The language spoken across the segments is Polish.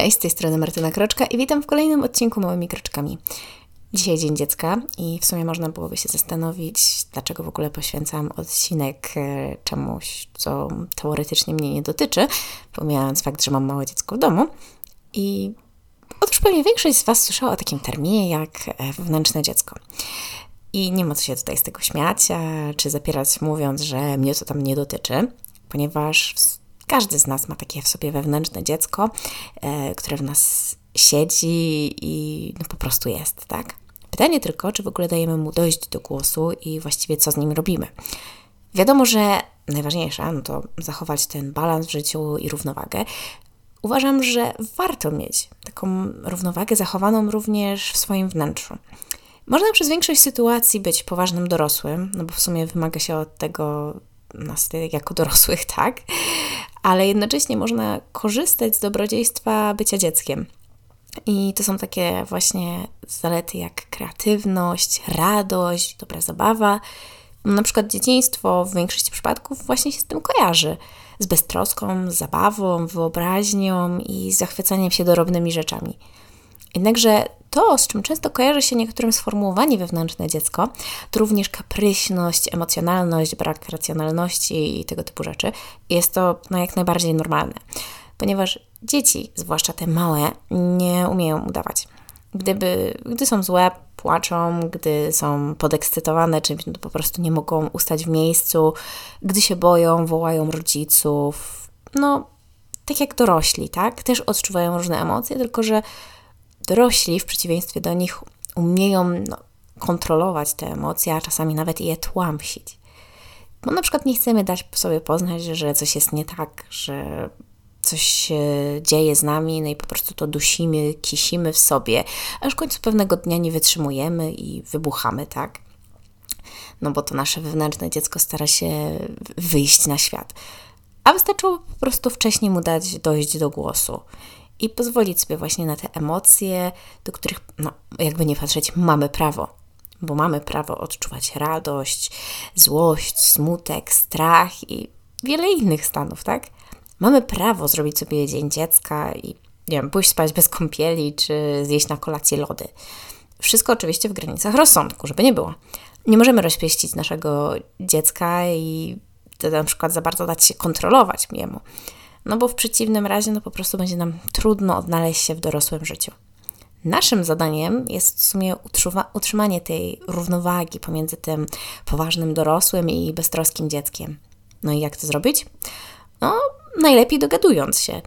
Cześć, z tej strony Martyna Kroczka i witam w kolejnym odcinku Małymi Kroczkami. Dzisiaj Dzień Dziecka i w sumie można byłoby się zastanowić, dlaczego w ogóle poświęcam odcinek e, czemuś, co teoretycznie mnie nie dotyczy, pomijając fakt, że mam małe dziecko w domu. I otóż pewnie większość z Was słyszała o takim terminie jak e, wewnętrzne dziecko. I nie ma co się tutaj z tego śmiać, czy zapierać mówiąc, że mnie to tam nie dotyczy, ponieważ każdy z nas ma takie w sobie wewnętrzne dziecko, e, które w nas siedzi i no po prostu jest, tak? Pytanie tylko, czy w ogóle dajemy mu dojść do głosu i właściwie co z nim robimy. Wiadomo, że najważniejsze no to zachować ten balans w życiu i równowagę. Uważam, że warto mieć taką równowagę zachowaną również w swoim wnętrzu. Można przez większość sytuacji być poważnym dorosłym, no bo w sumie wymaga się od tego nas jako dorosłych, tak? Ale jednocześnie można korzystać z dobrodziejstwa bycia dzieckiem. I to są takie właśnie zalety jak kreatywność, radość, dobra zabawa. Na przykład dzieciństwo w większości przypadków właśnie się z tym kojarzy. Z beztroską, zabawą, wyobraźnią i zachwycaniem się dorobnymi rzeczami. Jednakże to, z czym często kojarzy się niektórym sformułowanie wewnętrzne dziecko, to również kapryśność, emocjonalność, brak racjonalności i tego typu rzeczy. Jest to no, jak najbardziej normalne, ponieważ dzieci, zwłaszcza te małe, nie umieją udawać. Gdyby, gdy są złe, płaczą, gdy są podekscytowane czymś, no to po prostu nie mogą ustać w miejscu, gdy się boją, wołają rodziców. No, tak jak dorośli, tak? Też odczuwają różne emocje, tylko że dorośli w przeciwieństwie do nich umieją no, kontrolować te emocje, a czasami nawet je tłamsić. Bo na przykład nie chcemy dać sobie poznać, że coś jest nie tak, że coś się dzieje z nami, no i po prostu to dusimy, kisimy w sobie, aż w końcu pewnego dnia nie wytrzymujemy i wybuchamy, tak? No bo to nasze wewnętrzne dziecko stara się wyjść na świat. A wystarczyło po prostu wcześniej mu dać dojść do głosu i pozwolić sobie właśnie na te emocje, do których, no, jakby nie patrzeć, mamy prawo. Bo mamy prawo odczuwać radość, złość, smutek, strach i wiele innych stanów, tak? Mamy prawo zrobić sobie dzień dziecka i, nie wiem, pójść spać bez kąpieli, czy zjeść na kolację lody. Wszystko oczywiście w granicach rozsądku, żeby nie było. Nie możemy rozpieścić naszego dziecka i na przykład za bardzo dać się kontrolować jemu no bo w przeciwnym razie no po prostu będzie nam trudno odnaleźć się w dorosłym życiu. Naszym zadaniem jest w sumie utrzymanie tej równowagi pomiędzy tym poważnym dorosłym i beztroskim dzieckiem. No i jak to zrobić? No, najlepiej dogadując się.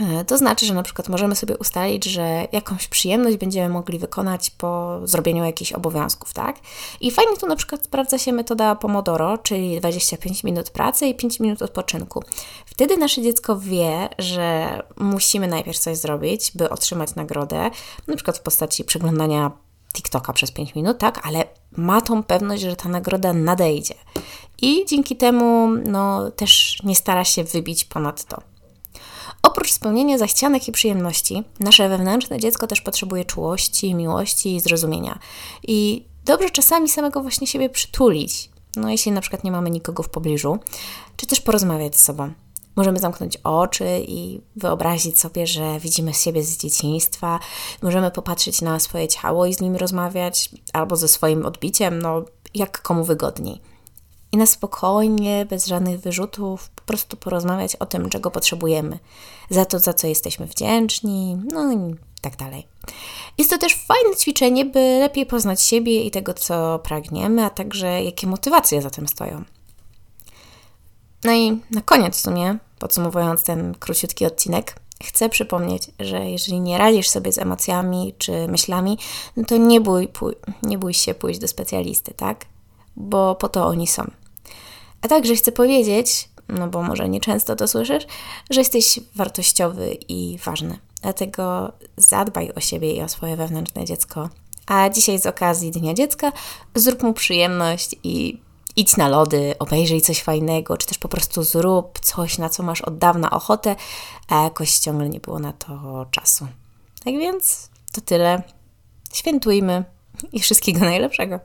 E, to znaczy, że na przykład możemy sobie ustalić, że jakąś przyjemność będziemy mogli wykonać po zrobieniu jakichś obowiązków, tak? I fajnie tu na przykład sprawdza się metoda Pomodoro, czyli 25 minut pracy i 5 minut odpoczynku. Wtedy nasze dziecko wie, że musimy najpierw coś zrobić, by otrzymać nagrodę, na przykład w postaci przeglądania TikToka przez 5 minut, tak? Ale ma tą pewność, że ta nagroda nadejdzie. I dzięki temu no, też nie stara się wybić ponad to. Oprócz spełnienia zachcianek i przyjemności, nasze wewnętrzne dziecko też potrzebuje czułości, miłości i zrozumienia. I dobrze czasami samego właśnie siebie przytulić, no jeśli na przykład nie mamy nikogo w pobliżu, czy też porozmawiać z sobą. Możemy zamknąć oczy i wyobrazić sobie, że widzimy siebie z dzieciństwa. Możemy popatrzeć na swoje ciało i z nim rozmawiać, albo ze swoim odbiciem, no jak komu wygodniej i na spokojnie, bez żadnych wyrzutów, prostu porozmawiać o tym, czego potrzebujemy, za to, za co jesteśmy wdzięczni, no i tak dalej. Jest to też fajne ćwiczenie, by lepiej poznać siebie i tego, co pragniemy, a także jakie motywacje za tym stoją. No i na koniec w sumie, podsumowując ten króciutki odcinek, chcę przypomnieć, że jeżeli nie radzisz sobie z emocjami czy myślami, no to nie bój, nie bój się pójść do specjalisty, tak? bo po to oni są. A także chcę powiedzieć, no bo może nieczęsto to słyszysz, że jesteś wartościowy i ważny. Dlatego zadbaj o siebie i o swoje wewnętrzne dziecko. A dzisiaj z okazji Dnia Dziecka zrób mu przyjemność i idź na lody, obejrzyj coś fajnego, czy też po prostu zrób coś, na co masz od dawna ochotę, a jakoś ciągle nie było na to czasu. Tak więc to tyle. Świętujmy i wszystkiego najlepszego.